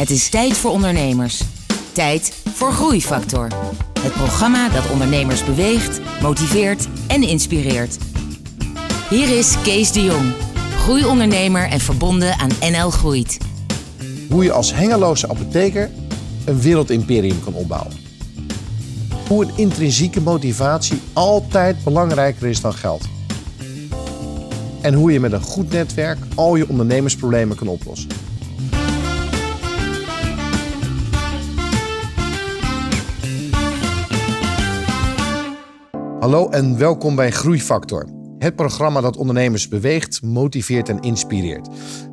Het is tijd voor ondernemers. Tijd voor Groeifactor. Het programma dat ondernemers beweegt, motiveert en inspireert. Hier is Kees de Jong, groeiondernemer en verbonden aan NL Groeit. Hoe je als hengeloze apotheker een wereldimperium kan opbouwen. Hoe een intrinsieke motivatie altijd belangrijker is dan geld. En hoe je met een goed netwerk al je ondernemersproblemen kan oplossen. Hallo en welkom bij Groeifactor. Het programma dat ondernemers beweegt, motiveert en inspireert.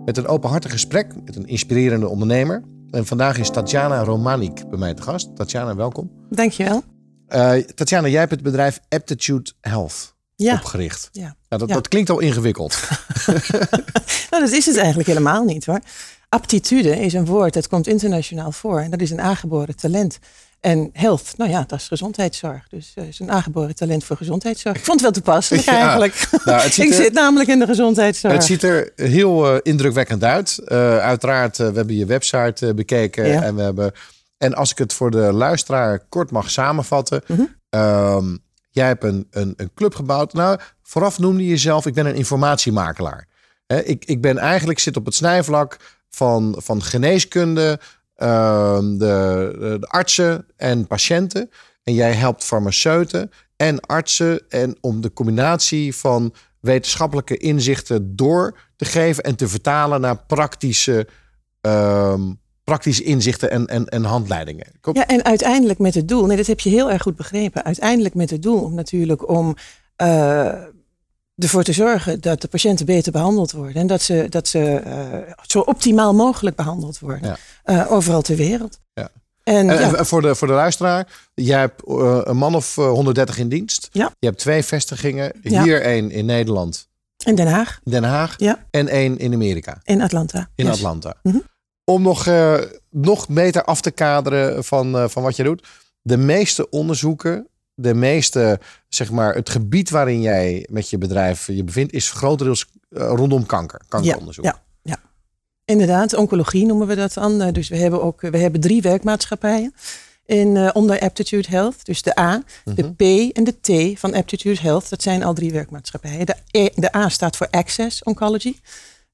Met een openhartig gesprek met een inspirerende ondernemer. En vandaag is Tatjana Romanik bij mij te gast. Tatjana, welkom. Dankjewel. Uh, Tatjana, jij hebt het bedrijf Aptitude Health Ja. opgericht. Ja. Ja, dat, Ja. dat klinkt al ingewikkeld. Nou, dat is het eigenlijk helemaal niet hoor. Aptitude is een woord dat komt internationaal voor. En dat is een aangeboren talent. En health, nou ja, dat is gezondheidszorg. Dus het is een aangeboren talent voor gezondheidszorg. Ik vond het wel toepasselijk Ja. eigenlijk. Nou, het ziet Ik er- zit namelijk in de gezondheidszorg. Het ziet er heel eh, indrukwekkend uit. Eh, uiteraard, we hebben je website bekeken. Ja. En, we hebben, en als ik het voor de luisteraar kort mag samenvatten. Mhm. ehm, jij hebt een, een, een club gebouwd. Nou, vooraf noemde je jezelf, ik ben een informatiemakelaar. Ik, ik ben eigenlijk zit op het snijvlak van, van geneeskunde, ehm, de, artsen en patiënten. En jij helpt farmaceuten en artsen en om de combinatie van wetenschappelijke inzichten door te geven en te vertalen naar praktische, ehm, praktische inzichten en, en, en handleidingen. Ja, en uiteindelijk met het doel, nee, dat heb je heel erg goed begrepen. Uiteindelijk met het doel om natuurlijk om eh, ervoor te zorgen dat de patiënten beter behandeld worden. En dat ze, dat ze eh, zo optimaal mogelijk behandeld worden. Ja. eh, overal ter wereld. Ja. En, En, ja, en voor, de, voor de luisteraar, jij hebt eh, een man of eh, 130 in dienst. Ja. Je hebt twee vestigingen. Hier één in Nederland, in Den Haag, Den Haag. Ja. En één in Amerika, in Atlanta. in Yes. Atlanta. Mhm. Om nog, nog beter af te kaderen van, van wat je doet. De meeste onderzoeken, de meeste, zeg maar, het gebied waarin jij met je bedrijf je bevindt, is grotendeels eh, rondom kanker. Kankeronderzoek. Ja, ja. Inderdaad, oncologie noemen we dat dan. Eh, Dus we hebben ook we hebben drie werkmaatschappijen in, eh, onder Aptitude Health. Dus de A, de Mhm. P en de T van Aptitude Health. Dat zijn al drie werkmaatschappijen. De, E- de A staat voor Access Oncology.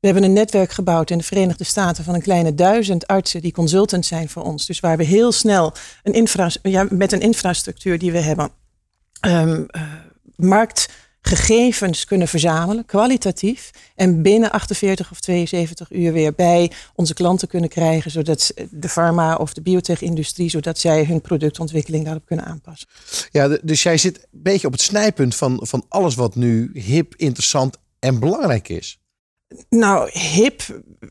We hebben een netwerk gebouwd in de Verenigde Staten van een kleine duizend artsen die consultant zijn voor ons. Dus waar we heel snel een infra, ja, met een infrastructuur die we hebben, ehm, eh, marktgegevens kunnen verzamelen, kwalitatief. En binnen 48 of 72 uur weer bij onze klanten kunnen krijgen, zodat de farma of de biotech-industrie, zodat zij hun productontwikkeling daarop kunnen aanpassen. Ja, dus jij zit een beetje op het snijpunt van, van alles wat nu hip, interessant en belangrijk is. Nou, hip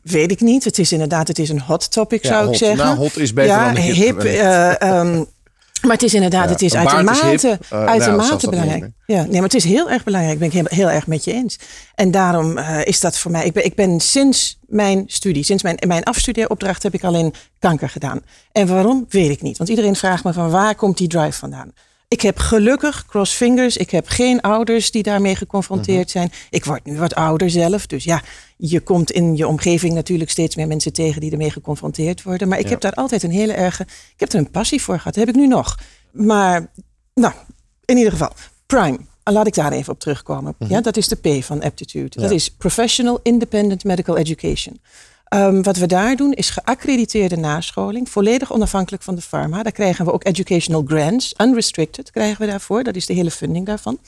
weet ik niet. Het is inderdaad, het is een hot topic, Ja, zou hot. ik zeggen. Nou, hot is beter ja, dan hip. hip. eh, ehm, maar het is inderdaad, Ja, het is baard is uitermate. Eh, nou, uitermate belangrijk. niet Ja, nee, maar het is heel erg belangrijk. Ben ik heel, heel erg met je eens. En daarom eh, is dat voor mij. Ik ben, ik ben sinds mijn studie, sinds mijn, mijn afstudeeropdracht, heb ik alleen kanker gedaan. En waarom weet ik niet. Want iedereen vraagt me van waar komt die drive vandaan? Ik heb gelukkig, cross fingers, ik heb geen ouders die daarmee geconfronteerd zijn. Ik word nu wat ouder zelf. Dus ja, je komt in je omgeving natuurlijk steeds meer mensen tegen die ermee geconfronteerd worden. Maar ik Ja. heb daar altijd een hele erge, ik heb er een passie voor gehad. Dat heb ik nu nog. Maar, nou, in ieder geval, Prime. Laat ik daar even op terugkomen. Ja, dat is de P van aptitude. Dat Mhm. Is Professional Independent Medical Education. Ehm, wat we daar doen is geaccrediteerde nascholing, volledig onafhankelijk van de pharma. Daar krijgen we ook educational grants, unrestricted krijgen we daarvoor. Dat is de hele funding daarvan.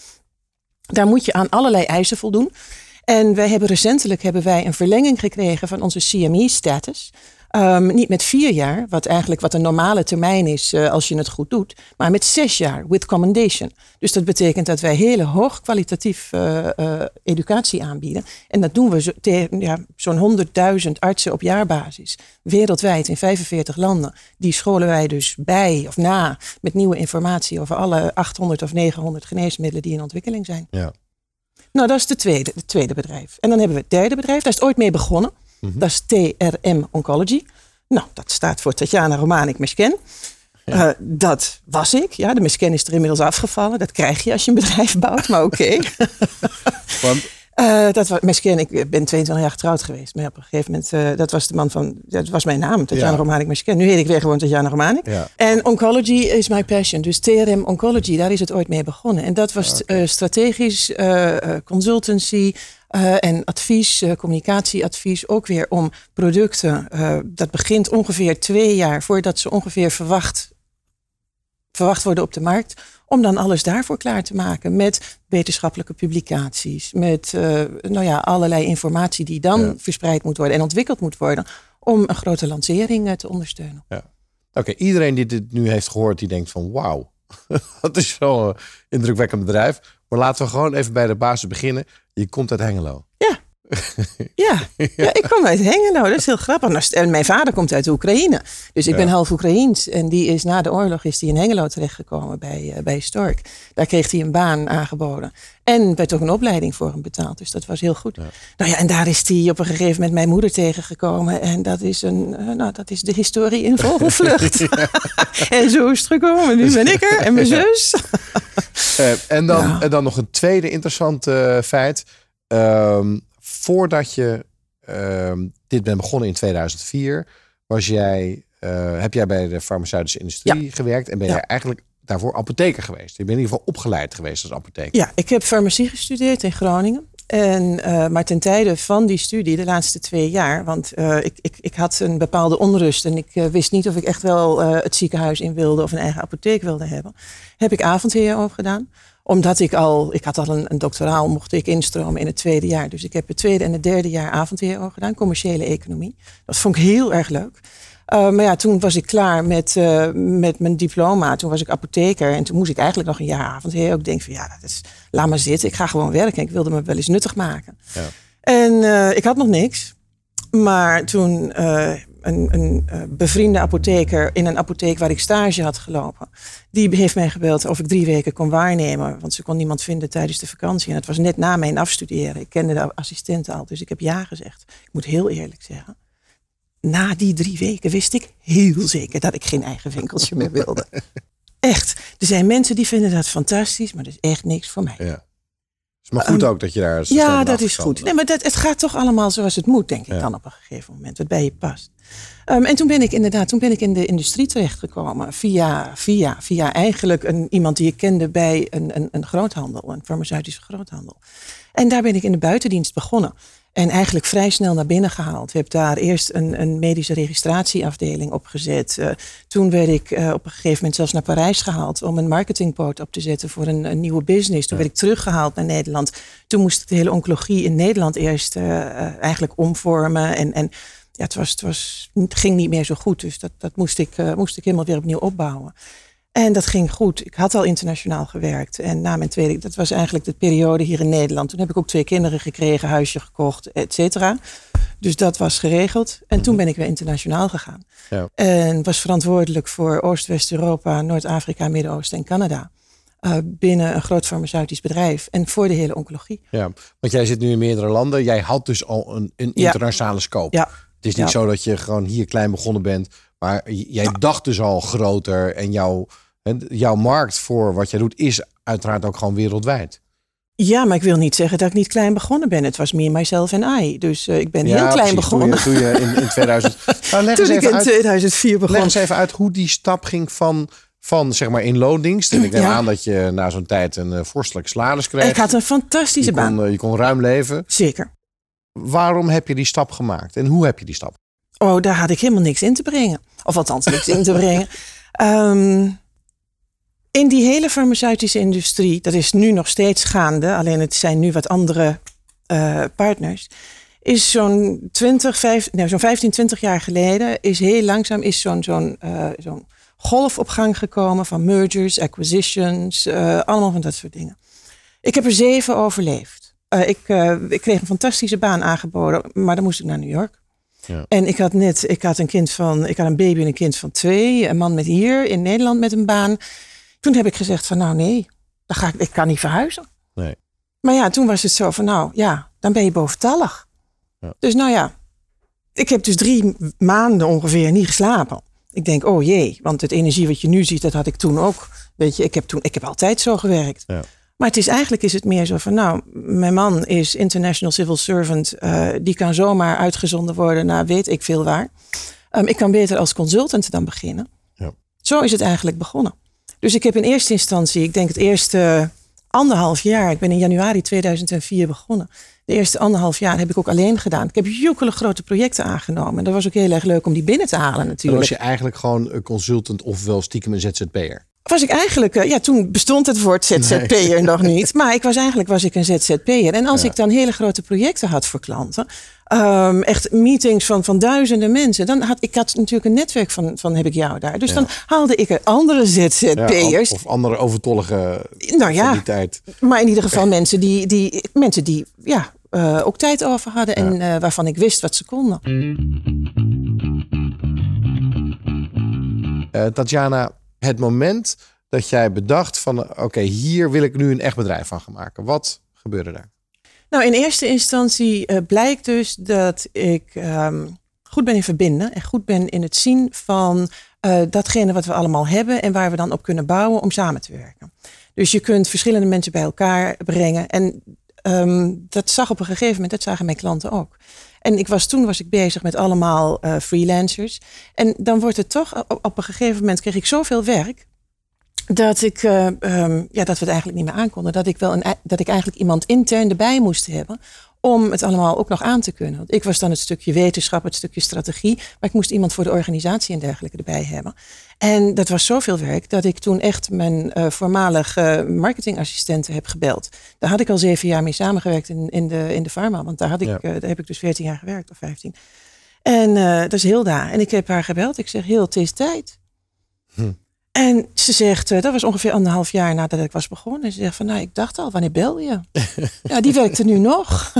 Daar moet je aan allerlei eisen voldoen. En wij hebben recentelijk hebben wij een verlenging gekregen van onze CME-status. Ehm, niet met vier jaar, wat eigenlijk wat een normale termijn is eh, als je het goed doet, maar met zes jaar with commendation. Dus dat betekent dat wij hele hoog kwalitatief eh, eh, educatie aanbieden. En dat doen we zo, ja, zo'n 100.000 artsen op jaarbasis, wereldwijd in 45 landen. Die scholen wij dus bij of na met nieuwe informatie over alle 800 of 900 geneesmiddelen die in ontwikkeling zijn. Ja. Nou, dat is de tweede, het tweede bedrijf. En dan hebben we het derde bedrijf. Daar is het ooit mee begonnen. Dat is TRM Oncology. Nou, dat staat voor Tatjana Romanik Mesken. Eh, dat was ik. Ja, de Mesken is er inmiddels afgevallen. Dat krijg je als je een bedrijf bouwt, maar oké. Want Uh, dat was, Mesken, ik ben 22 jaar getrouwd geweest. Maar op een gegeven moment, uh, dat was de man van, dat was mijn naam, Tatjana ja. Romanik Mesken. Nu heet ik weer gewoon Tatjana Romanik. Ja. En oncology is my passion. Dus TRM Oncology, daar is het ooit mee begonnen. En dat was okay. uh, strategisch consultancy, uh, en advies, uh, communicatieadvies, ook weer om producten. Uh, dat begint ongeveer twee jaar voordat ze ongeveer verwacht, verwacht worden op de markt. Om dan alles daarvoor klaar te maken met wetenschappelijke publicaties. Met nou ja, allerlei informatie die dan ja. verspreid moet worden en ontwikkeld moet worden. Om een grote lancering te ondersteunen. Ja. Oké, okay, iedereen die dit nu heeft gehoord, die denkt van wauw, dat is zo'n indrukwekkend bedrijf. Maar laten we gewoon even bij de basis beginnen. Je komt uit Hengelo. Ja. Ja, ik kom uit Hengelo. Dat is heel grappig. En mijn vader komt uit Oekraïne. Dus ik ja. ben half Oekraïens. En die is na de oorlog is die in Hengelo terechtgekomen bij, uh, bij Stork. Daar kreeg hij een baan aangeboden. En werd ook een opleiding voor hem betaald. Dus dat was heel goed. Ja. Nou ja, en daar is hij op een gegeven moment mijn moeder tegengekomen. En dat is, een, uh, nou, dat is de historie in vogelvlucht. en zo is het gekomen. Nu ben ik er en mijn zus. uh, en, dan, en dan nog een tweede interessant feit. Um, voordat je uh, dit bent begonnen in 2004, was jij, uh, heb jij bij de farmaceutische industrie ja. gewerkt en ben ja. jij eigenlijk daarvoor apotheker geweest. Je bent in ieder geval opgeleid geweest als apotheker. Ja, ik heb farmacie gestudeerd in Groningen. En, uh, maar ten tijde van die studie, de laatste twee jaar, want uh, ik, ik, ik had een bepaalde onrust en ik uh, wist niet of ik echt wel het ziekenhuis in wilde of een eigen apotheek wilde hebben, heb ik avondheer overgedaan omdat ik al, ik had al een, een, doctoraal, mocht ik instromen in het tweede jaar. Dus ik heb het tweede en het derde jaar avondheer gedaan, commerciële economie. Dat vond ik heel erg leuk. Uh, maar ja, toen was ik klaar met, uh, met mijn diploma. Toen was ik apotheker en toen moest ik eigenlijk nog een jaar avondheer. Ik denk van ja, dat is, laat maar zitten. Ik ga gewoon werken. Ik wilde me wel eens nuttig maken. Ja. En uh, ik had nog niks. Maar toen een, een uh, bevriende apotheker in een apotheek waar ik stage had gelopen. Die heeft mij gebeld of ik drie weken kon waarnemen. Want ze kon niemand vinden tijdens de vakantie. En het was net na mijn afstuderen. Ik kende de assistenten al, dus ik heb ja gezegd. Ik moet heel eerlijk zeggen. Na die drie weken wist ik heel zeker dat ik geen eigen winkeltje meer wilde. Echt. Er zijn mensen die vinden dat fantastisch, maar dat is echt niks voor mij. Ja. Is maar goed um, ook dat je daar. Ja, dat is goed. Nee, maar dat, het gaat toch allemaal zoals het moet, denk ik ja. dan op een gegeven moment. Wat bij je past. Um, en toen ben ik inderdaad, toen ben ik in de industrie terechtgekomen. Via, via, via eigenlijk een, iemand die ik kende bij een, een, een groothandel, een farmaceutische groothandel. En daar ben ik in de buitendienst begonnen. En eigenlijk vrij snel naar binnen gehaald. Ik heb daar eerst een, een medische registratieafdeling opgezet. Uh, toen werd ik uh, op een gegeven moment zelfs naar Parijs gehaald om een marketingpoot op te zetten voor een, een nieuwe business. Toen ja. werd ik teruggehaald naar Nederland. Toen moest ik de hele oncologie in Nederland eerst uh, eigenlijk omvormen. En, en ja, het, was, het, was, het ging niet meer zo goed. Dus dat, dat moest, ik, moest ik helemaal weer opnieuw opbouwen. En dat ging goed. Ik had al internationaal gewerkt. En na mijn tweede, dat was eigenlijk de periode hier in Nederland. Toen heb ik ook twee kinderen gekregen, huisje gekocht, et cetera. Dus dat was geregeld. En toen ben ik weer internationaal gegaan. Ja. En was verantwoordelijk voor Oost-West-Europa, Noord-Afrika, Midden-Oosten en Canada. Uh, binnen een groot farmaceutisch bedrijf en voor de hele oncologie. Ja, want jij zit nu in meerdere landen. Jij had dus al een, een internationale ja. scope. Ja. Het is niet ja. zo dat je gewoon hier klein begonnen bent. Maar jij dacht dus al groter. En jouw, jouw markt voor wat jij doet is uiteraard ook gewoon wereldwijd. Ja, maar ik wil niet zeggen dat ik niet klein begonnen ben. Het was meer mijzelf en I. Dus uh, ik ben ja, heel klein precies. begonnen. Toen je, toen je in, in 2000. Nou, leg toen ik in uit, 2004 begon. Leg eens even uit hoe die stap ging van, van zeg maar in loondienst. En ik neem ja. aan dat je na zo'n tijd een uh, vorstelijke salaris kreeg. Ik had een fantastische je baan. Kon, uh, je kon ruim leven. Zeker. Waarom heb je die stap gemaakt en hoe heb je die stap? Oh, daar had ik helemaal niks in te brengen. Of althans, niks in te brengen. Um, in die hele farmaceutische industrie, dat is nu nog steeds gaande, alleen het zijn nu wat andere uh, partners. Is zo'n 20, 5, nou, zo'n 15, 20 jaar geleden, is heel langzaam is zo'n zo'n uh, zo'n golf op gang gekomen van mergers, acquisitions, uh, allemaal van dat soort dingen. Ik heb er zeven overleefd. Ik, ik kreeg een fantastische baan aangeboden, maar dan moest ik naar New York. Ja. En ik had net, ik had een kind van, ik had een baby en een kind van twee, een man met hier in Nederland met een baan. Toen heb ik gezegd van nou nee, dan ga ik, ik kan niet verhuizen. Nee. Maar ja, toen was het zo van nou ja, dan ben je boventallig. Ja. Dus nou ja, ik heb dus drie maanden ongeveer niet geslapen. Ik denk, oh jee, want het energie wat je nu ziet, dat had ik toen ook. Weet je, ik heb, toen, ik heb altijd zo gewerkt. Ja. Maar het is eigenlijk is het meer zo van, nou, mijn man is international civil servant. Uh, die kan zomaar uitgezonden worden naar weet ik veel waar. Um, ik kan beter als consultant dan beginnen. Ja. Zo is het eigenlijk begonnen. Dus ik heb in eerste instantie, ik denk het eerste anderhalf jaar, ik ben in januari 2004 begonnen. De eerste anderhalf jaar heb ik ook alleen gedaan. Ik heb joekele grote projecten aangenomen. En dat was ook heel erg leuk om die binnen te halen natuurlijk. Dan was je eigenlijk gewoon een consultant ofwel stiekem een ZZP'er? Was ik eigenlijk, eh, ja, toen bestond het woord ZZP'er nog niet. Maar ik was eigenlijk was ik een ZZP'er. En als ik dan hele grote projecten had voor klanten, um, echt meetings van, van duizenden mensen, dan had ik had natuurlijk een netwerk van, van heb ik jou daar. Dus dan haalde ik er andere ZZP'ers. of andere overtollige nou ja, tijd. Maar in ieder geval mensen die, die, mensen die ja, uh, ook tijd over hadden en uh, waarvan ik wist wat ze konden. Tatjana, het moment dat jij bedacht van oké, hier wil ik nu een echt bedrijf van gaan maken. Wat gebeurde daar? Nou, in eerste instantie uh, blijkt dus dat ik um, goed ben in verbinden en goed ben in het zien van uh, datgene wat we allemaal hebben en waar we dan op kunnen bouwen om samen te werken. Dus je kunt verschillende mensen bij elkaar brengen. En um, dat zag op een gegeven moment, dat zagen mijn klanten ook. En ik was, toen was ik bezig met allemaal uh, freelancers. En dan wordt het toch, op, een gegeven moment kreeg ik zoveel werk. Dat, ik, uh, um, ja, dat we het eigenlijk niet meer aankonden. Dat ik, wel een, dat ik eigenlijk iemand intern erbij moest hebben om het allemaal ook nog aan te kunnen. Want ik was dan het stukje wetenschap, het stukje strategie, maar ik moest iemand voor de organisatie en dergelijke erbij hebben. En dat was zoveel werk dat ik toen echt mijn uh, voormalige marketingassistenten heb gebeld. Daar had ik al zeven jaar mee samengewerkt in, in, de, in de pharma, want daar, had ik, ja. uh, daar heb ik dus veertien jaar gewerkt of vijftien. En uh, dat is Hilda. En ik heb haar gebeld. Ik zeg, heel, het is tijd. Hm. En ze zegt, uh, dat was ongeveer anderhalf jaar nadat ik was begonnen. En ze zegt van, nou, ik dacht al, wanneer bel je? ja, die werkt er nu nog.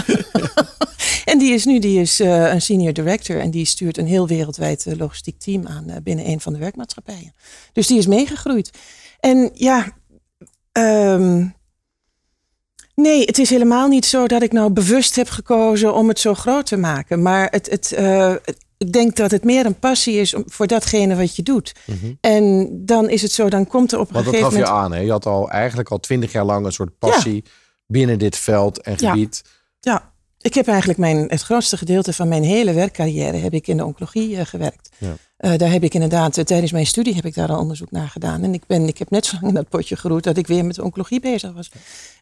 en die is nu die is, uh, een senior director en die stuurt een heel wereldwijd uh, logistiek team aan binnen een van de werkmaatschappijen. Dus die is meegegroeid. En ja, um, nee, het is helemaal niet zo dat ik nou bewust heb gekozen om het zo groot te maken. Maar het, het, het ik denk dat het meer een passie is voor datgene wat je doet. Mm -hmm. En dan is het zo, dan komt er op een Want gegeven moment... dat gaf je aan, hè? Je had al eigenlijk al twintig jaar lang een soort passie ja. binnen dit veld en gebied. Ja. ja. ik heb eigenlijk mijn, het grootste gedeelte van mijn hele werkcarrière heb ik in de oncologie uh, gewerkt. Ja. Uh, daar heb ik inderdaad, uh, tijdens mijn studie heb ik daar al onderzoek naar gedaan. En ik, ben, ik heb net zo lang in dat potje geroerd dat ik weer met oncologie bezig was.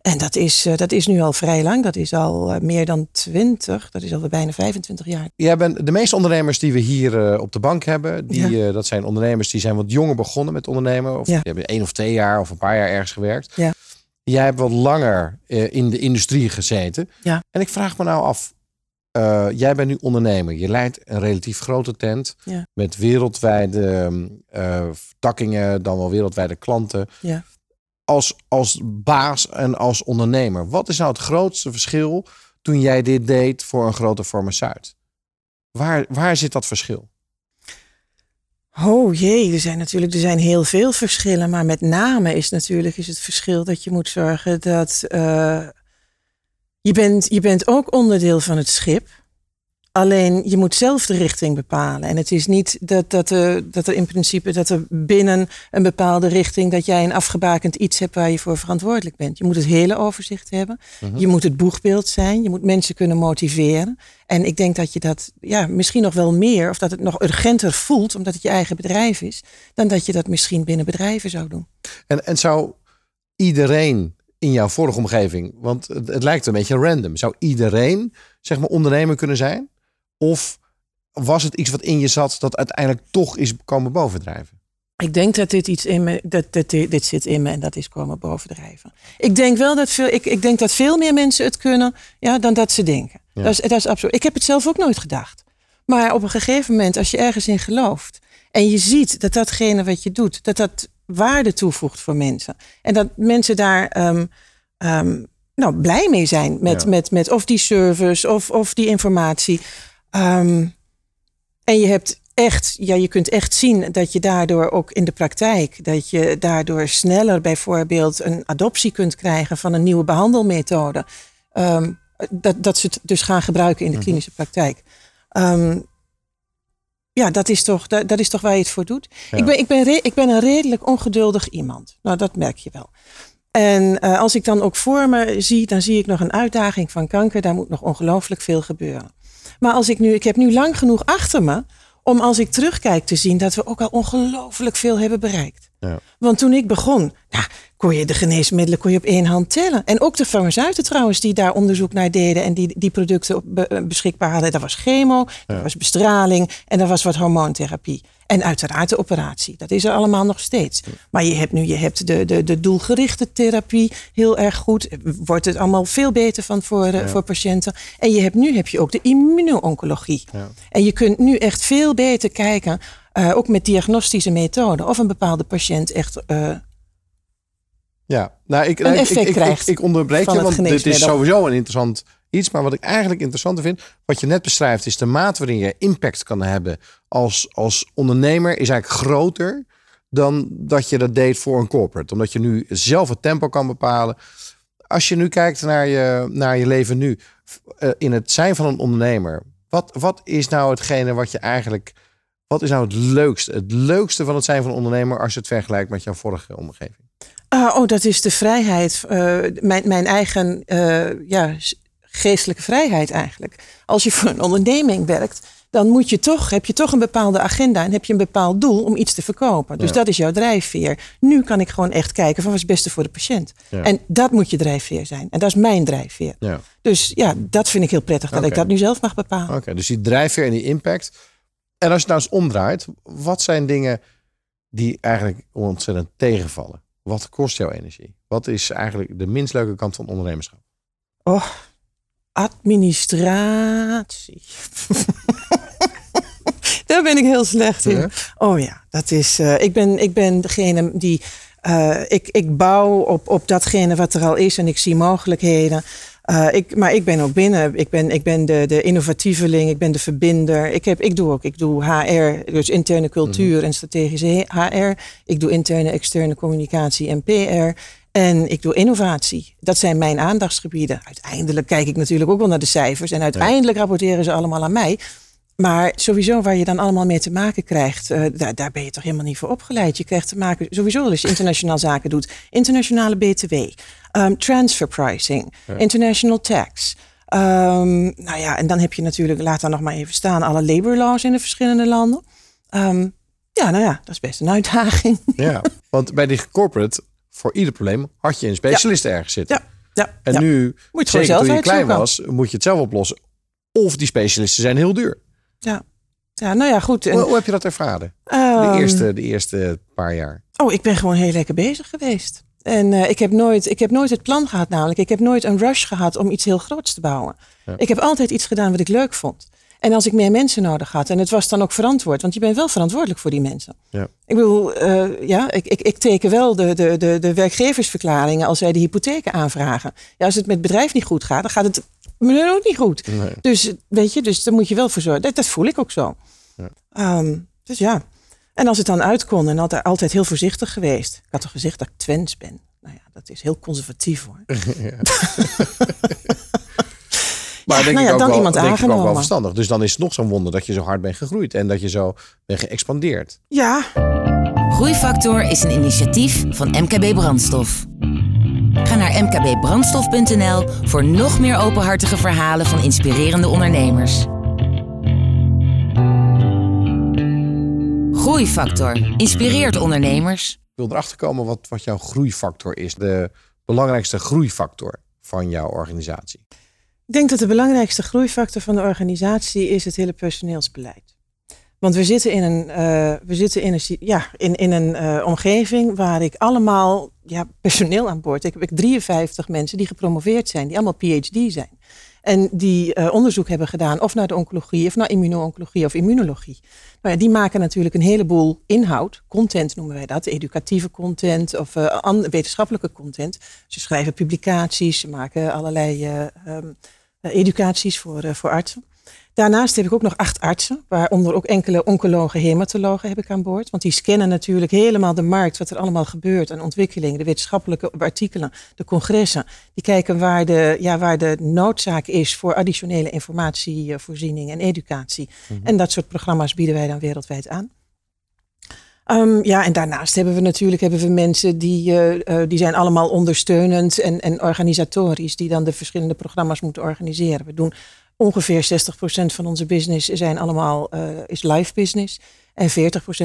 En dat is, uh, dat is nu al vrij lang. Dat is al meer dan 20, dat is al bijna 25 jaar. Jij bent de meeste ondernemers die we hier op de bank hebben. Die, ja. dat zijn ondernemers die zijn wat jonger begonnen met ondernemen. Of ja. die hebben één of twee jaar of een paar jaar ergens gewerkt. Ja. Jij hebt wat langer in de industrie gezeten. Ja. En ik vraag me nou af, uh, jij bent nu ondernemer. Je leidt een relatief grote tent ja. met wereldwijde uh, vertakkingen, dan wel wereldwijde klanten. Ja. Als, als baas en als ondernemer, wat is nou het grootste verschil toen jij dit deed voor een grote farmaceut? Waar, waar zit dat verschil? Oh jee, er zijn natuurlijk er zijn heel veel verschillen, maar met name is natuurlijk is het verschil dat je moet zorgen dat uh, je bent, je bent ook onderdeel van het schip. Alleen je moet zelf de richting bepalen. En het is niet dat, dat, er, dat er in principe dat er binnen een bepaalde richting dat jij een afgebakend iets hebt waar je voor verantwoordelijk bent. Je moet het hele overzicht hebben. Uh -huh. Je moet het boegbeeld zijn. Je moet mensen kunnen motiveren. En ik denk dat je dat ja, misschien nog wel meer, of dat het nog urgenter voelt, omdat het je eigen bedrijf is, dan dat je dat misschien binnen bedrijven zou doen. En, en zou iedereen in jouw vorige omgeving? Want het, het, lijkt een beetje random. Zou iedereen zeg maar ondernemer kunnen zijn? Of was het iets wat in je zat dat uiteindelijk toch is komen bovendrijven? Ik denk dat dit iets in me, dat, dat dit, dit zit in me en dat is komen bovendrijven. Ik denk wel dat veel, ik, ik denk dat veel meer mensen het kunnen ja, dan dat ze denken. Ja. Dat, is, dat is absoluut. Ik heb het zelf ook nooit gedacht. Maar op een gegeven moment, als je ergens in gelooft en je ziet dat datgene wat je doet, dat dat waarde toevoegt voor mensen. En dat mensen daar um, um, nou, blij mee zijn met, ja. met, met of die service of, of die informatie. Um, en je hebt echt, ja, je kunt echt zien dat je daardoor ook in de praktijk, dat je daardoor sneller bijvoorbeeld een adoptie kunt krijgen van een nieuwe behandelmethode. dat, dat ze het dus gaan gebruiken in de klinische praktijk. Um, ja, dat is, toch, dat, dat, is toch waar je het voor doet. Ja. Ik, ben, ik, ben re, ik ben een redelijk ongeduldig iemand. Nou, dat merk je wel. En uh, als ik dan ook voor me zie, dan zie ik nog een uitdaging van kanker. Daar moet nog ongelooflijk veel gebeuren. Maar als ik nu, ik heb nu lang genoeg achter me om als ik terugkijk te zien dat we ook al ongelooflijk veel hebben bereikt. Ja. Want toen ik begon, nou, kon je de geneesmiddelen kon je op één hand tellen. En ook de farmaceuten trouwens die daar onderzoek naar deden en die die producten beschikbaar hadden. Dat was chemo, dat was bestraling en dat was wat hormoontherapie. En uiteraard de operatie. Dat is er allemaal nog steeds. Maar je hebt nu je hebt de, de, de doelgerichte therapie heel erg goed. Wordt het allemaal veel beter van voor, eh, voor patiënten. En je hebt, nu heb je ook de immuno-oncologie. Ja. En je kunt nu echt veel beter kijken, uh, ook met diagnostische methoden, of een bepaalde patiënt echt uh, ja, nou, ik, effect ik, krijgt. Ik, ik, onderbreek je, want dit is sowieso een interessant iets. Maar wat ik eigenlijk interessanter vind, wat je net beschrijft, is de mate waarin je impact kan hebben als, als ondernemer, is eigenlijk groter dan dat je dat deed voor een corporate. Omdat je nu zelf het tempo kan bepalen. Als je nu kijkt naar je, naar je leven nu, uh, in het zijn van een ondernemer, wat, wat is nou hetgene wat je eigenlijk. Wat is nou het leukste? Het leukste van het zijn van een ondernemer als je het vergelijkt met jouw vorige omgeving? Uh, oh, dat is de vrijheid. Uh, mijn, mijn eigen uh, ja, geestelijke vrijheid eigenlijk. Als je voor een onderneming werkt, dan moet je toch, heb je toch een bepaalde agenda en heb je een bepaald doel om iets te verkopen. Dus dat is jouw drijfveer. Nu kan ik gewoon echt kijken van wat is het beste voor de patiënt. En dat moet je drijfveer zijn. En dat is mijn drijfveer. Ja. Dus ja, dat vind ik heel prettig dat ik dat nu zelf mag bepalen. Oké, dus die drijfveer en die impact. En als je nou eens omdraait, wat zijn dingen die eigenlijk ontzettend tegenvallen? Wat kost jouw energie? Wat is eigenlijk de minst leuke kant van ondernemerschap? Oh, administratie. Daar ben ik heel slecht in. Oh ja, dat is. Uh, ik, ben, ik ben degene die. Uh, ik, ik bouw op, op datgene wat er al is en ik zie mogelijkheden. Uh, ik, maar ik ben ook binnen. Ik ben, ik ben de, de innovatieveling, ik ben de verbinder. Ik, heb, ik doe ook ik doe HR, dus interne cultuur mhm. en strategische HR. Ik doe interne, externe communicatie en PR. En ik doe innovatie. Dat zijn mijn aandachtsgebieden. Uiteindelijk kijk ik natuurlijk ook wel naar de cijfers. En uiteindelijk rapporteren ze allemaal aan mij. Maar sowieso waar je dan allemaal mee te maken krijgt, uh, daar, daar, ben je toch helemaal niet voor opgeleid. Je krijgt te maken, sowieso als je internationaal zaken doet, internationale BTW, um, ehm, transfer pricing, international tax. Um, nou ja, en dan heb je natuurlijk, laat dan nog maar even staan, alle labor laws in de verschillende landen. Um, ja, nou ja, dat is best een uitdaging. Ja, want bij die corporate voor ieder probleem had je een specialist ergens zitten. Ja. Ja, en nu, moet je zeker toen je klein was, moet je het zelf oplossen. Of die specialisten zijn heel duur. Ja, ja nou ja, goed. En, hoe, heb je dat ervaren? de, ehm, eerste, de eerste paar jaar. Oh, ik ben gewoon heel lekker bezig geweest. En uh, ik, heb nooit, ik heb nooit het plan gehad, namelijk. Ik heb nooit een rush gehad om iets heel groots te bouwen. Ik heb altijd iets gedaan wat ik leuk vond. En als ik meer mensen nodig had, en het was dan ook verantwoord, want je bent wel verantwoordelijk voor die mensen. Ja. Ik bedoel, uh, ja, ik, ik, ik teken wel de, de, de, de werkgeversverklaringen als zij de hypotheken aanvragen. Ja, als het met het bedrijf niet goed gaat, dan gaat het me ook niet goed. Dus weet je, dus daar moet je wel voor zorgen. Dat, dat voel ik ook zo. Ja. Um, dus ja. En als het dan uit kon en altijd, altijd heel voorzichtig geweest. Ik had toch gezegd dat ik Twents ben. Nou ja, dat is heel conservatief hoor. Ja. Maar denk nou ja, ik ook dan wel, iemand denk ik ook wel verstandig. Dus dan is het nog zo'n wonder dat je zo hard bent gegroeid en dat je zo bent geëxpandeerd. Ja. Groeifactor is een initiatief van MKB Brandstof. Ga naar mkbbrandstof.nl voor nog meer openhartige verhalen van inspirerende ondernemers. Groeifactor inspireert ondernemers. Ik wil erachter komen wat, wat jouw groeifactor is. De belangrijkste groeifactor van jouw organisatie. Ik denk dat de belangrijkste groeifactor van de organisatie is het hele personeelsbeleid. Want we zitten in een, uh, we zitten in een, ja, in, in een uh, omgeving waar ik allemaal ja, personeel aan boord heb. Ik heb 53 mensen die gepromoveerd zijn, die allemaal PhD zijn. En die uh, onderzoek hebben gedaan of naar de oncologie of naar immuno-oncologie of immunologie. Nou ja, die maken natuurlijk een heleboel inhoud, content noemen wij dat, educatieve content of wetenschappelijke content. Ze schrijven publicaties, ze maken allerlei um, educaties voor, voor artsen. Daarnaast heb ik ook nog acht artsen, waaronder ook enkele oncologen, hematologen heb ik aan boord. Want die scannen natuurlijk helemaal de markt, wat er allemaal gebeurt aan ontwikkelingen, de wetenschappelijke artikelen, de congressen. Die kijken waar de, ja, waar de noodzaak is voor additionele informatievoorziening en educatie. Mhm. En dat soort programma's bieden wij dan wereldwijd aan. Um, ja, en daarnaast hebben we natuurlijk hebben we mensen die, uh, uh, die zijn allemaal ondersteunend en, en organisatorisch, die dan de verschillende programma's moeten organiseren. We doen ongeveer 60% van onze business zijn allemaal, uh, is live business. En 40%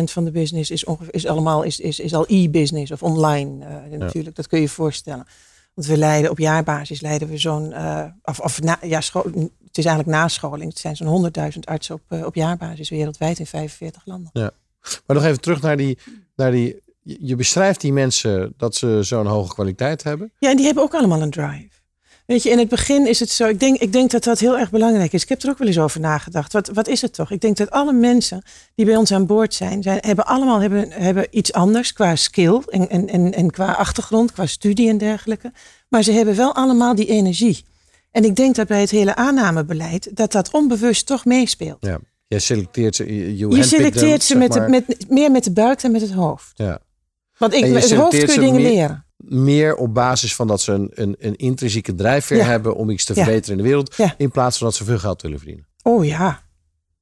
van de business is, ongeveer, is allemaal is, is, is al e-business of online. Uh, natuurlijk, dat kun je je voorstellen. Want we leiden op jaarbasis leiden we zo'n, uh, of, of na, ja, school, het is eigenlijk nascholing. Het zijn zo'n 100.000 artsen op, op jaarbasis wereldwijd in 45 landen. Ja. Maar nog even terug naar die, naar die. Je beschrijft die mensen dat ze zo'n hoge kwaliteit hebben. Ja, en die hebben ook allemaal een drive. Weet je, in het begin is het zo. Ik denk, ik denk dat dat heel erg belangrijk is. Ik heb er ook wel eens over nagedacht. Wat, wat is het toch? Ik denk dat alle mensen die bij ons aan boord zijn, zijn hebben allemaal hebben, hebben iets anders qua skill en, en, en, en qua achtergrond, qua studie en dergelijke. Maar ze hebben wel allemaal die energie. En ik denk dat bij het hele aannamebeleid dat dat onbewust toch meespeelt. Ja. Je selecteert ze. Je, je selecteert ze met, de, met, meer met de buik dan met het hoofd. Ja. Want ik, met het hoofd kun je dingen meer, leren. Meer op basis van dat ze een, een, een intrinsieke drijfveer Ja. hebben om iets te verbeteren in de wereld. Ja. In plaats van dat ze veel geld willen verdienen. Oh ja.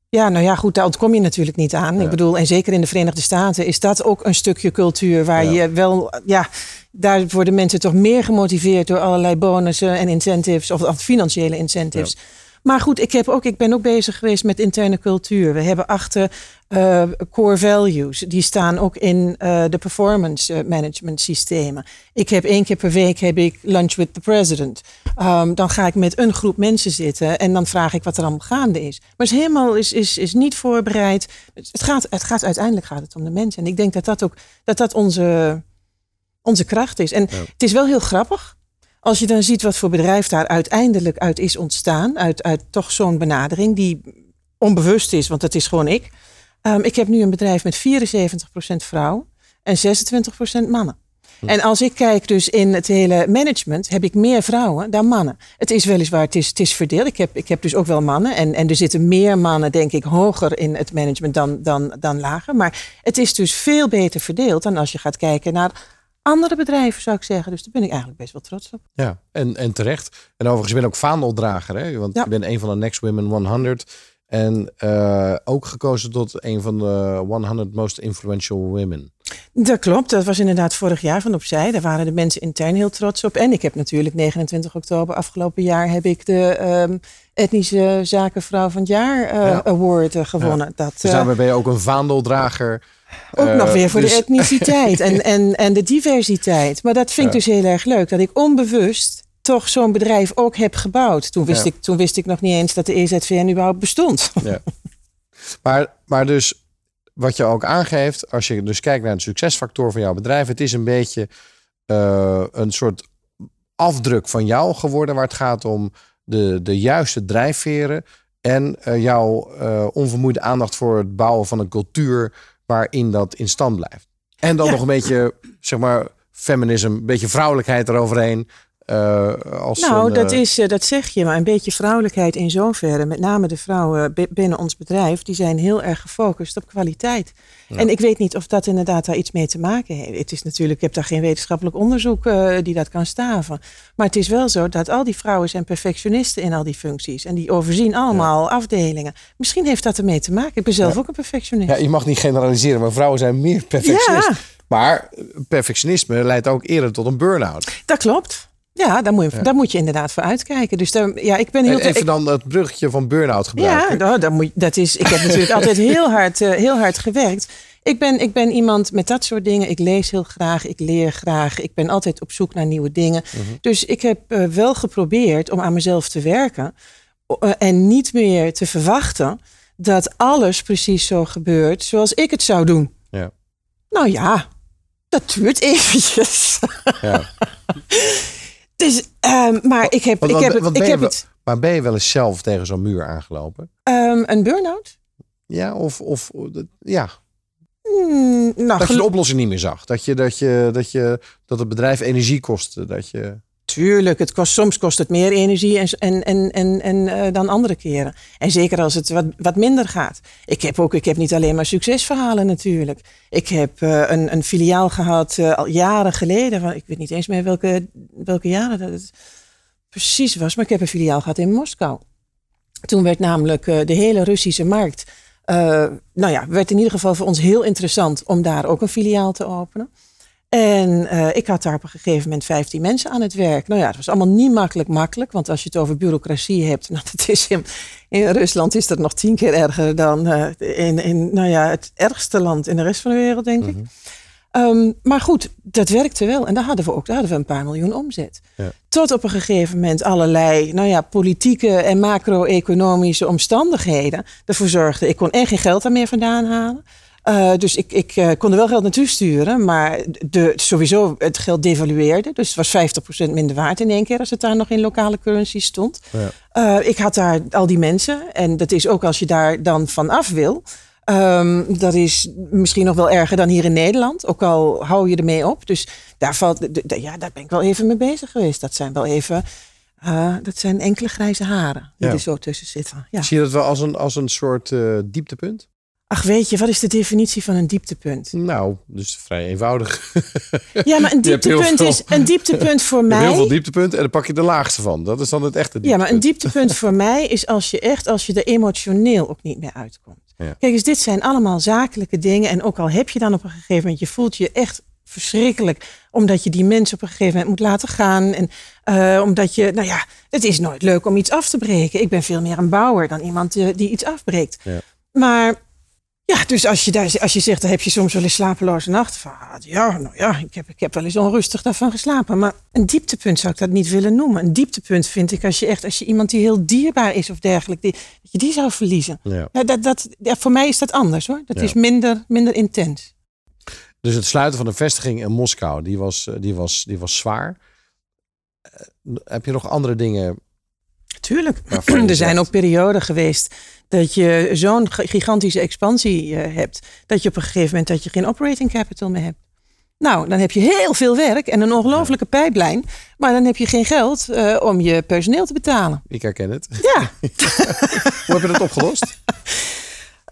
Ja, nou ja, goed, daar ontkom je natuurlijk niet aan. Ik bedoel, en zeker in de Verenigde Staten is dat ook een stukje cultuur waar je wel, ja, daar worden mensen toch meer gemotiveerd door allerlei bonussen en incentives, of, of financiële incentives. Maar goed, ik, heb ook, ik ben ook bezig geweest met interne cultuur. We hebben achter eh, core values. Die staan ook in eh, de performance eh, management systemen. Ik heb één keer per week heb ik lunch with the president. Um, dan ga ik met een groep mensen zitten en dan vraag ik wat er allemaal gaande is. Maar het is helemaal is, is, is niet voorbereid. Het gaat, het gaat uiteindelijk gaat het om de mensen. En ik denk dat dat ook dat dat onze, onze kracht is. En het is wel heel grappig. Als je dan ziet wat voor bedrijf daar uiteindelijk uit is ontstaan, uit, uit toch zo'n benadering die onbewust is, want dat is gewoon ik. Um, ik heb nu een bedrijf met 74% vrouwen en 26% mannen. En als ik kijk dus in het hele management, heb ik meer vrouwen dan mannen. Het is weliswaar, het is, het is verdeeld. Ik heb, ik heb dus ook wel mannen. En, en er zitten meer mannen, denk ik, hoger in het management dan, dan, dan lager. Maar het is dus veel beter verdeeld dan als je gaat kijken naar andere bedrijven, zou ik zeggen. Dus daar ben ik eigenlijk best wel trots op. Ja, en, en terecht. En overigens, je bent ook vaandeldrager, hè? Want Ja. je bent een van de Next Women 100. En eh, ook gekozen tot een van de 100 most influential women. Dat klopt, dat was inderdaad vorig jaar van opzij. Daar waren de mensen intern heel trots op. En ik heb natuurlijk 29 oktober afgelopen jaar heb ik de ehm, etnische zakenvrouw van het jaar eh, Ja. award eh, gewonnen. Dat, Dus daarmee ben je ook een vaandeldrager. Ook Eh, nog weer voor dus- de etniciteit en, en, en de diversiteit. Maar dat vind ik dus heel erg leuk. Dat ik onbewust toch zo'n bedrijf ook heb gebouwd. Toen wist, ik, toen wist ik nog niet eens dat de EZVN überhaupt bestond. Ja. Maar, maar dus wat je ook aangeeft, als je dus kijkt naar de succesfactor van jouw bedrijf, het is een beetje eh, een soort afdruk van jou geworden, waar het gaat om de, de juiste drijfveren en eh, jouw eh, onvermoeide aandacht voor het bouwen van een cultuur waarin dat in stand blijft. En dan Ja. nog een beetje, zeg maar, feminisme, een beetje vrouwelijkheid eroverheen. Eh, als Nou, een, dat, eh, is, eh, dat zeg je, maar een beetje vrouwelijkheid in zoverre. Met name de vrouwen bi- binnen ons bedrijf, die zijn heel erg gefocust op kwaliteit. En ik weet niet of dat inderdaad daar iets mee te maken heeft. Het is natuurlijk, ik heb daar geen wetenschappelijk onderzoek die dat kan staven. Maar het is wel zo dat al die vrouwen zijn perfectionisten in al die functies. En die overzien allemaal afdelingen. Misschien heeft dat ermee te maken. Ik ben zelf ook een perfectionist. Ja, je mag niet generaliseren, maar vrouwen zijn meer perfectionist. Ja. Maar perfectionisme leidt ook eerder tot een burn-out. Dat klopt. Ja, daar moet je, daar moet je inderdaad voor uitkijken. Dus daar, ja, ik ben heel En even ik- dan het bruggetje van burn-out Ja, gebruiken. nou, dat, moet, dat is. Ik heb natuurlijk altijd heel hard, eh, heel hard gewerkt. Ik ben, ik ben iemand met dat soort dingen. Ik lees heel graag, ik leer graag. Ik ben altijd op zoek naar nieuwe dingen. Dus ik heb eh, wel geprobeerd om aan mezelf te werken. eh, en niet meer te verwachten dat alles precies zo gebeurt zoals ik het zou doen. Ja. Nou ja, dat duurt eventjes. Ja. Dus, ehm, maar ik heb, Want, ik heb, het, ik heb wel- het Maar ben je wel eens zelf tegen zo'n muur aangelopen? ehm, een burn-out. Ja, of, of ja, Hmm, nou, dat je de oplossing niet meer zag. Dat, je, dat, je, dat, je, dat het bedrijf energie kostte. Dat je, Tuurlijk, het kost, soms kost het meer energie en, en, en, en, en, eh, dan andere keren. En zeker als het wat, wat minder gaat. Ik heb ook, ik heb niet alleen maar succesverhalen natuurlijk. Ik heb eh, een, een filiaal gehad eh, al jaren geleden. Van, ik weet niet eens meer welke, welke jaren dat het precies was. Maar ik heb een filiaal gehad in Moskou. Toen werd namelijk de hele Russische markt nou ja, werd in ieder geval voor ons heel interessant om daar ook een filiaal te openen. En uh, ik had daar op een gegeven moment 15 mensen aan het werk. Nou ja, het was allemaal niet makkelijk makkelijk. Want als je het over bureaucratie hebt, nou, dat is in, in Rusland is dat nog tien keer erger dan uh, in, in nou ja, het ergste land in de rest van de wereld, denk ik. Mm -hmm. um, maar goed, dat werkte wel. En daar hadden we ook daar hadden we een paar miljoen omzet. Ja. Tot op een gegeven moment allerlei nou ja, politieke en macro-economische omstandigheden ervoor zorgden. Ik kon echt geen geld daar meer vandaan halen. Uh, dus ik, ik uh, kon er wel geld naartoe sturen, maar de, sowieso het geld devalueerde. Dus het was 50% minder waard in één keer als het daar nog in lokale currency stond. Ja. Uh, ik had daar al die mensen en dat is ook als je daar dan vanaf wil. Um, dat is misschien nog wel erger dan hier in Nederland, ook al hou je ermee op. Dus daar, valt, ja, daar ben ik wel even mee bezig geweest. Dat zijn wel even dat zijn enkele grijze haren die ja. er zo tussen zitten. Ja. Zie je dat wel als een, als een soort dieptepunt? Ach, weet je, wat is de definitie van een dieptepunt? Nou, dus vrij eenvoudig. Ja, maar een dieptepunt is een dieptepunt voor mij. Heel veel dieptepunten en dan pak je de laagste van. Dat is dan het echte dieptepunt. Ja, maar een dieptepunt voor mij is als je echt, als je er emotioneel ook niet meer uitkomt. Ja. Kijk eens, dit zijn allemaal zakelijke dingen. En ook al heb je dan op een gegeven moment, je voelt je echt verschrikkelijk. Omdat je die mensen op een gegeven moment moet laten gaan. En uh, omdat je, nou ja, het is nooit leuk om iets af te breken. Ik ben veel meer een bouwer dan iemand uh, die iets afbreekt. Ja. Maar ja, dus als je, daar, als je zegt, dan heb je soms wel eens slapeloze nachten. Van, ja, nou ja, ik heb, ik heb wel eens onrustig daarvan geslapen. Maar een dieptepunt zou ik dat niet willen noemen. Een dieptepunt vind ik als je echt, als je iemand die heel dierbaar is of dergelijke, die, dat je die zou verliezen. Ja. Nou, dat, dat, ja, voor mij is dat anders hoor. Dat ja. is minder, minder intens. Dus het sluiten van de vestiging in Moskou, die was, die was, die was zwaar. Heb je nog andere dingen? Tuurlijk. Er zijn ook perioden geweest dat je zo'n gigantische expansie uh, hebt, dat je op een gegeven moment dat je geen operating capital meer hebt. Nou, dan heb je heel veel werk en een ongelofelijke pijplijn, maar dan heb je geen geld uh, om je personeel te betalen. Ik herken het. Ja. Hoe heb je dat opgelost?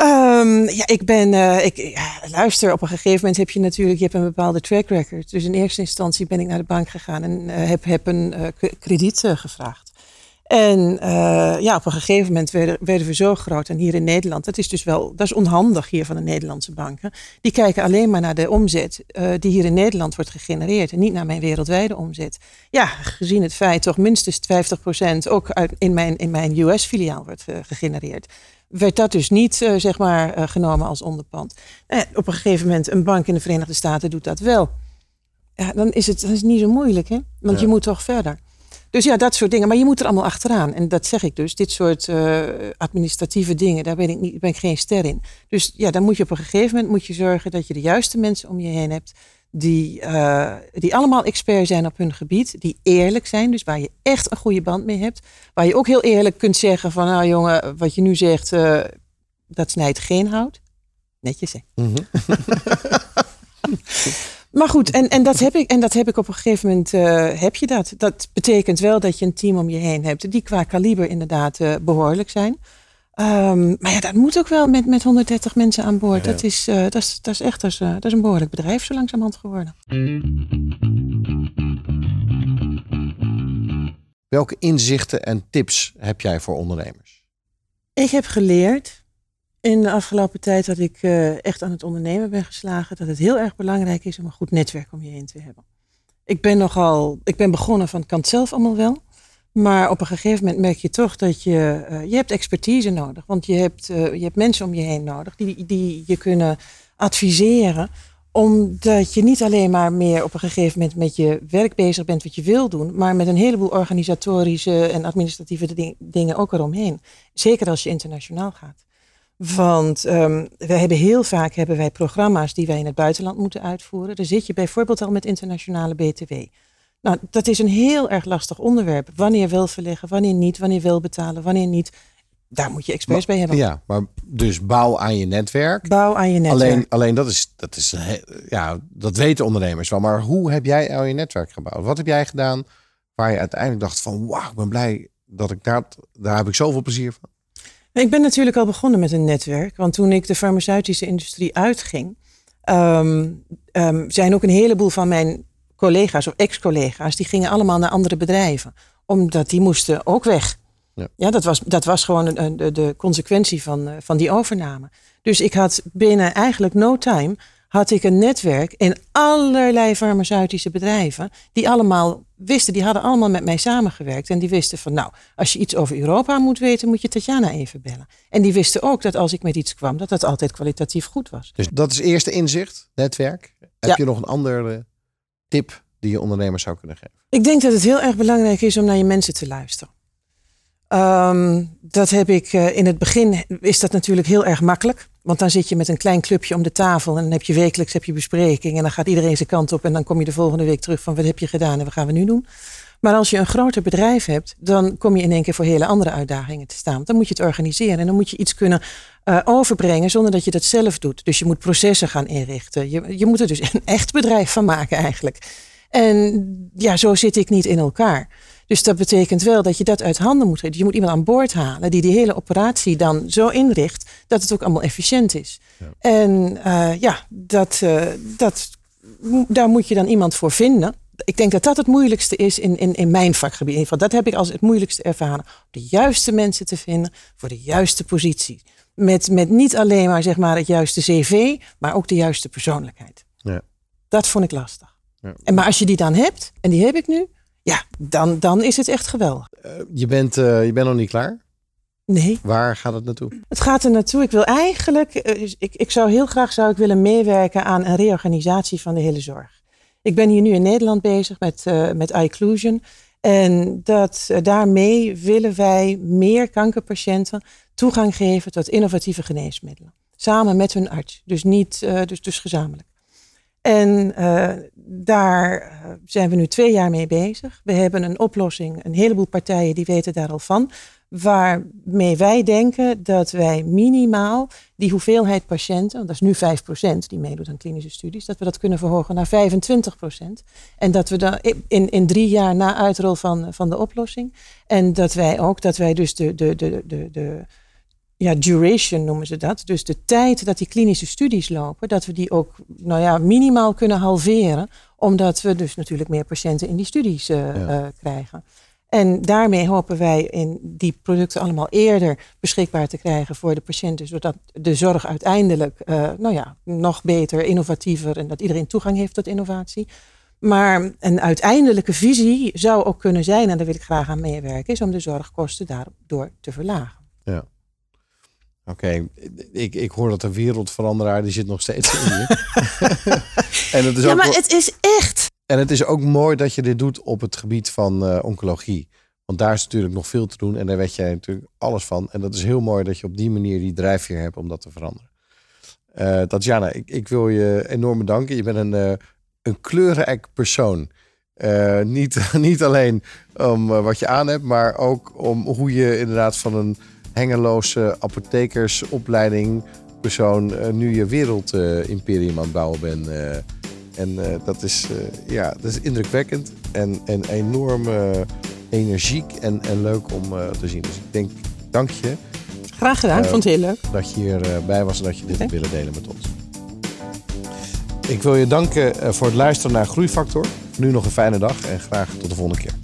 Um, ja, ik ben, uh, ik, ja, luister, op een gegeven moment heb je natuurlijk, je hebt een bepaalde track record. Dus in eerste instantie ben ik naar de bank gegaan en heb, heb een krediet gevraagd. En uh, ja, op een gegeven moment werden, werden, we zo groot. En hier in Nederland, dat is dus wel, dat is onhandig hier van de Nederlandse banken. Die kijken alleen maar naar de omzet uh, die hier in Nederland wordt gegenereerd. En niet naar mijn wereldwijde omzet. Ja, gezien het feit toch minstens 50% ook uit, in mijn, in mijn US-filiaal wordt uh, gegenereerd. Werd dat dus niet, zeg maar, genomen als onderpand. op een gegeven moment, een bank in de Verenigde Staten doet dat wel. Ja, dan is het, dan is het niet zo moeilijk, hè? Want ja. je moet toch verder. Dus ja, dat soort dingen. Maar je moet er allemaal achteraan. En dat zeg ik dus. Dit soort uh, administratieve dingen, daar ben ik, niet, ben ik geen ster in. Dus ja, dan moet je op een gegeven moment moet je zorgen dat je de juiste mensen om je heen hebt. Die, uh, die allemaal expert zijn op hun gebied. Die eerlijk zijn. Dus waar je echt een goede band mee hebt. Waar je ook heel eerlijk kunt zeggen van nou jongen, wat je nu zegt, uh, dat snijdt geen hout. Netjes hè. Mm -hmm. Maar goed, en, en, dat heb ik, en dat heb ik op een gegeven moment, uh, heb je dat. Dat betekent wel dat je een team om je heen hebt die qua kaliber inderdaad uh, behoorlijk zijn. Um, maar ja, dat moet ook wel met, met 130 mensen aan boord. Ja. Dat, is, uh, dat, is, dat is echt dat is, dat is een behoorlijk bedrijf zo langzamerhand geworden. Welke inzichten en tips heb jij voor ondernemers? Ik heb geleerd in de afgelopen tijd dat ik uh, echt aan het ondernemen ben geslagen, dat het heel erg belangrijk is om een goed netwerk om je heen te hebben. Ik ben nogal, ik ben begonnen van kant zelf allemaal wel. Maar op een gegeven moment merk je toch dat je, uh, je hebt expertise nodig. Want je hebt, uh, je hebt mensen om je heen nodig die, die je kunnen adviseren. Omdat je niet alleen maar meer op een gegeven moment met je werk bezig bent wat je wil doen. Maar met een heleboel organisatorische en administratieve ding, dingen ook eromheen. Zeker als je internationaal gaat. Want um, we hebben heel vaak hebben wij programma's die wij in het buitenland moeten uitvoeren. Daar zit je bijvoorbeeld al met internationale BTW. Nou, dat is een heel erg lastig onderwerp. Wanneer wel verleggen, wanneer niet, wanneer wel betalen, wanneer niet. Daar moet je experts bij hebben. Ja, maar dus bouw aan je netwerk. Bouw aan je netwerk. Alleen, alleen dat is, dat is, ja, dat weten ondernemers wel. Maar hoe heb jij al je netwerk gebouwd? Wat heb jij gedaan waar je uiteindelijk dacht van, wauw, ik ben blij dat ik daar, daar heb ik zoveel plezier van. Ik ben natuurlijk al begonnen met een netwerk. Want toen ik de farmaceutische industrie uitging, um, um, zijn ook een heleboel van mijn collega's of ex-collega's, die gingen allemaal naar andere bedrijven. Omdat die moesten ook weg. Ja, ja dat, was, dat was gewoon een, de, de consequentie van, van die overname. Dus ik had binnen eigenlijk no time had ik een netwerk in allerlei farmaceutische bedrijven. Die allemaal wisten, die hadden allemaal met mij samengewerkt. En die wisten van, nou, als je iets over Europa moet weten, moet je Tatjana even bellen. En die wisten ook dat als ik met iets kwam, dat dat altijd kwalitatief goed was. Dus dat is eerste inzicht, netwerk. Heb je nog een andere tip die je ondernemers zou kunnen geven? Ik denk dat het heel erg belangrijk is om naar je mensen te luisteren. Um, dat heb ik uh, in het begin is dat natuurlijk heel erg makkelijk. Want dan zit je met een klein clubje om de tafel en dan heb je wekelijks heb je bespreking en dan gaat iedereen zijn kant op en dan kom je de volgende week terug van wat heb je gedaan en wat gaan we nu doen. Maar als je een groter bedrijf hebt, dan kom je in één keer voor hele andere uitdagingen te staan. Dan moet je het organiseren en dan moet je iets kunnen uh, overbrengen zonder dat je dat zelf doet. Dus je moet processen gaan inrichten. Je, je moet er dus een echt bedrijf van maken eigenlijk. En ja, zo zit ik niet in elkaar. Dus dat betekent wel dat je dat uit handen moet geven. Je moet iemand aan boord halen die die hele operatie dan zo inricht dat het ook allemaal efficiënt is. Ja. En uh, ja, dat, uh, dat, daar moet je dan iemand voor vinden. Ik denk dat dat het moeilijkste is in, in, in mijn vakgebied. In ieder geval, dat heb ik als het moeilijkste ervaren. De juiste mensen te vinden voor de juiste positie. Met, met niet alleen maar, zeg maar het juiste cv, maar ook de juiste persoonlijkheid. Ja. Dat vond ik lastig. Ja. En maar als je die dan hebt, en die heb ik nu, ja, dan, dan is het echt geweldig. Uh, je, bent, uh, je bent nog niet klaar? Nee. Waar gaat het naartoe? Het gaat er naartoe. Ik wil eigenlijk, uh, ik, ik zou heel graag zou ik willen meewerken aan een reorganisatie van de hele zorg. Ik ben hier nu in Nederland bezig met, met iClusion. En dat, daarmee willen wij meer kankerpatiënten toegang geven tot innovatieve geneesmiddelen. Samen met hun arts. Dus, niet, dus, dus gezamenlijk. En uh, daar eh, zijn we nu twee jaar mee bezig. We hebben een oplossing, een heleboel partijen die weten daar al van. Waarmee wij denken dat wij minimaal die hoeveelheid patiënten, dat is nu 5% die meedoet aan klinische studies, dat we dat kunnen verhogen naar 25%. En dat we dan in, in drie jaar na uitrol van, van de oplossing. En dat wij ook, dat wij dus de, de, de, de, de ja, duration noemen ze dat. Dus de tijd dat die klinische studies lopen, dat we die ook nou ja, minimaal kunnen halveren. Omdat we dus natuurlijk meer patiënten in die studies uh, uh, krijgen. En daarmee hopen wij in die producten allemaal eerder beschikbaar te krijgen voor de patiënten, zodat de zorg uiteindelijk uh, nou ja, nog beter, innovatiever en dat iedereen toegang heeft tot innovatie. Maar een uiteindelijke visie zou ook kunnen zijn, en daar wil ik graag aan meewerken, is om de zorgkosten daardoor te verlagen. Oké, ik, ik hoor dat de wereldveranderaar, die zit nog steeds in je. en het is ja, ook maar het is echt. En het is ook mooi dat je dit doet op het gebied van uh, oncologie. Want daar is natuurlijk nog veel te doen en daar weet jij natuurlijk alles van. En dat is heel mooi dat je op die manier die drijfveer hebt om dat te veranderen. Uh, Tatjana, ik, ik wil je enorm bedanken. Je bent een, uh, een kleurrijk persoon. Uh, niet, niet alleen om wat je aan hebt, maar ook om hoe je inderdaad van een hengeloze apothekersopleiding persoon uh, nu je wereldimperium aan het bouwen bent. Uh, en uh, dat, is, ja, dat is indrukwekkend en, en enorm energiek en, en leuk om te zien. Dus ik denk, dank je. Graag gedaan, ik vond het heel leuk. Dat je hierbij was en dat je dit hebt willen delen met ons. Ik wil je danken voor het luisteren naar Groeifactor. Nu nog een fijne dag en graag tot de volgende keer.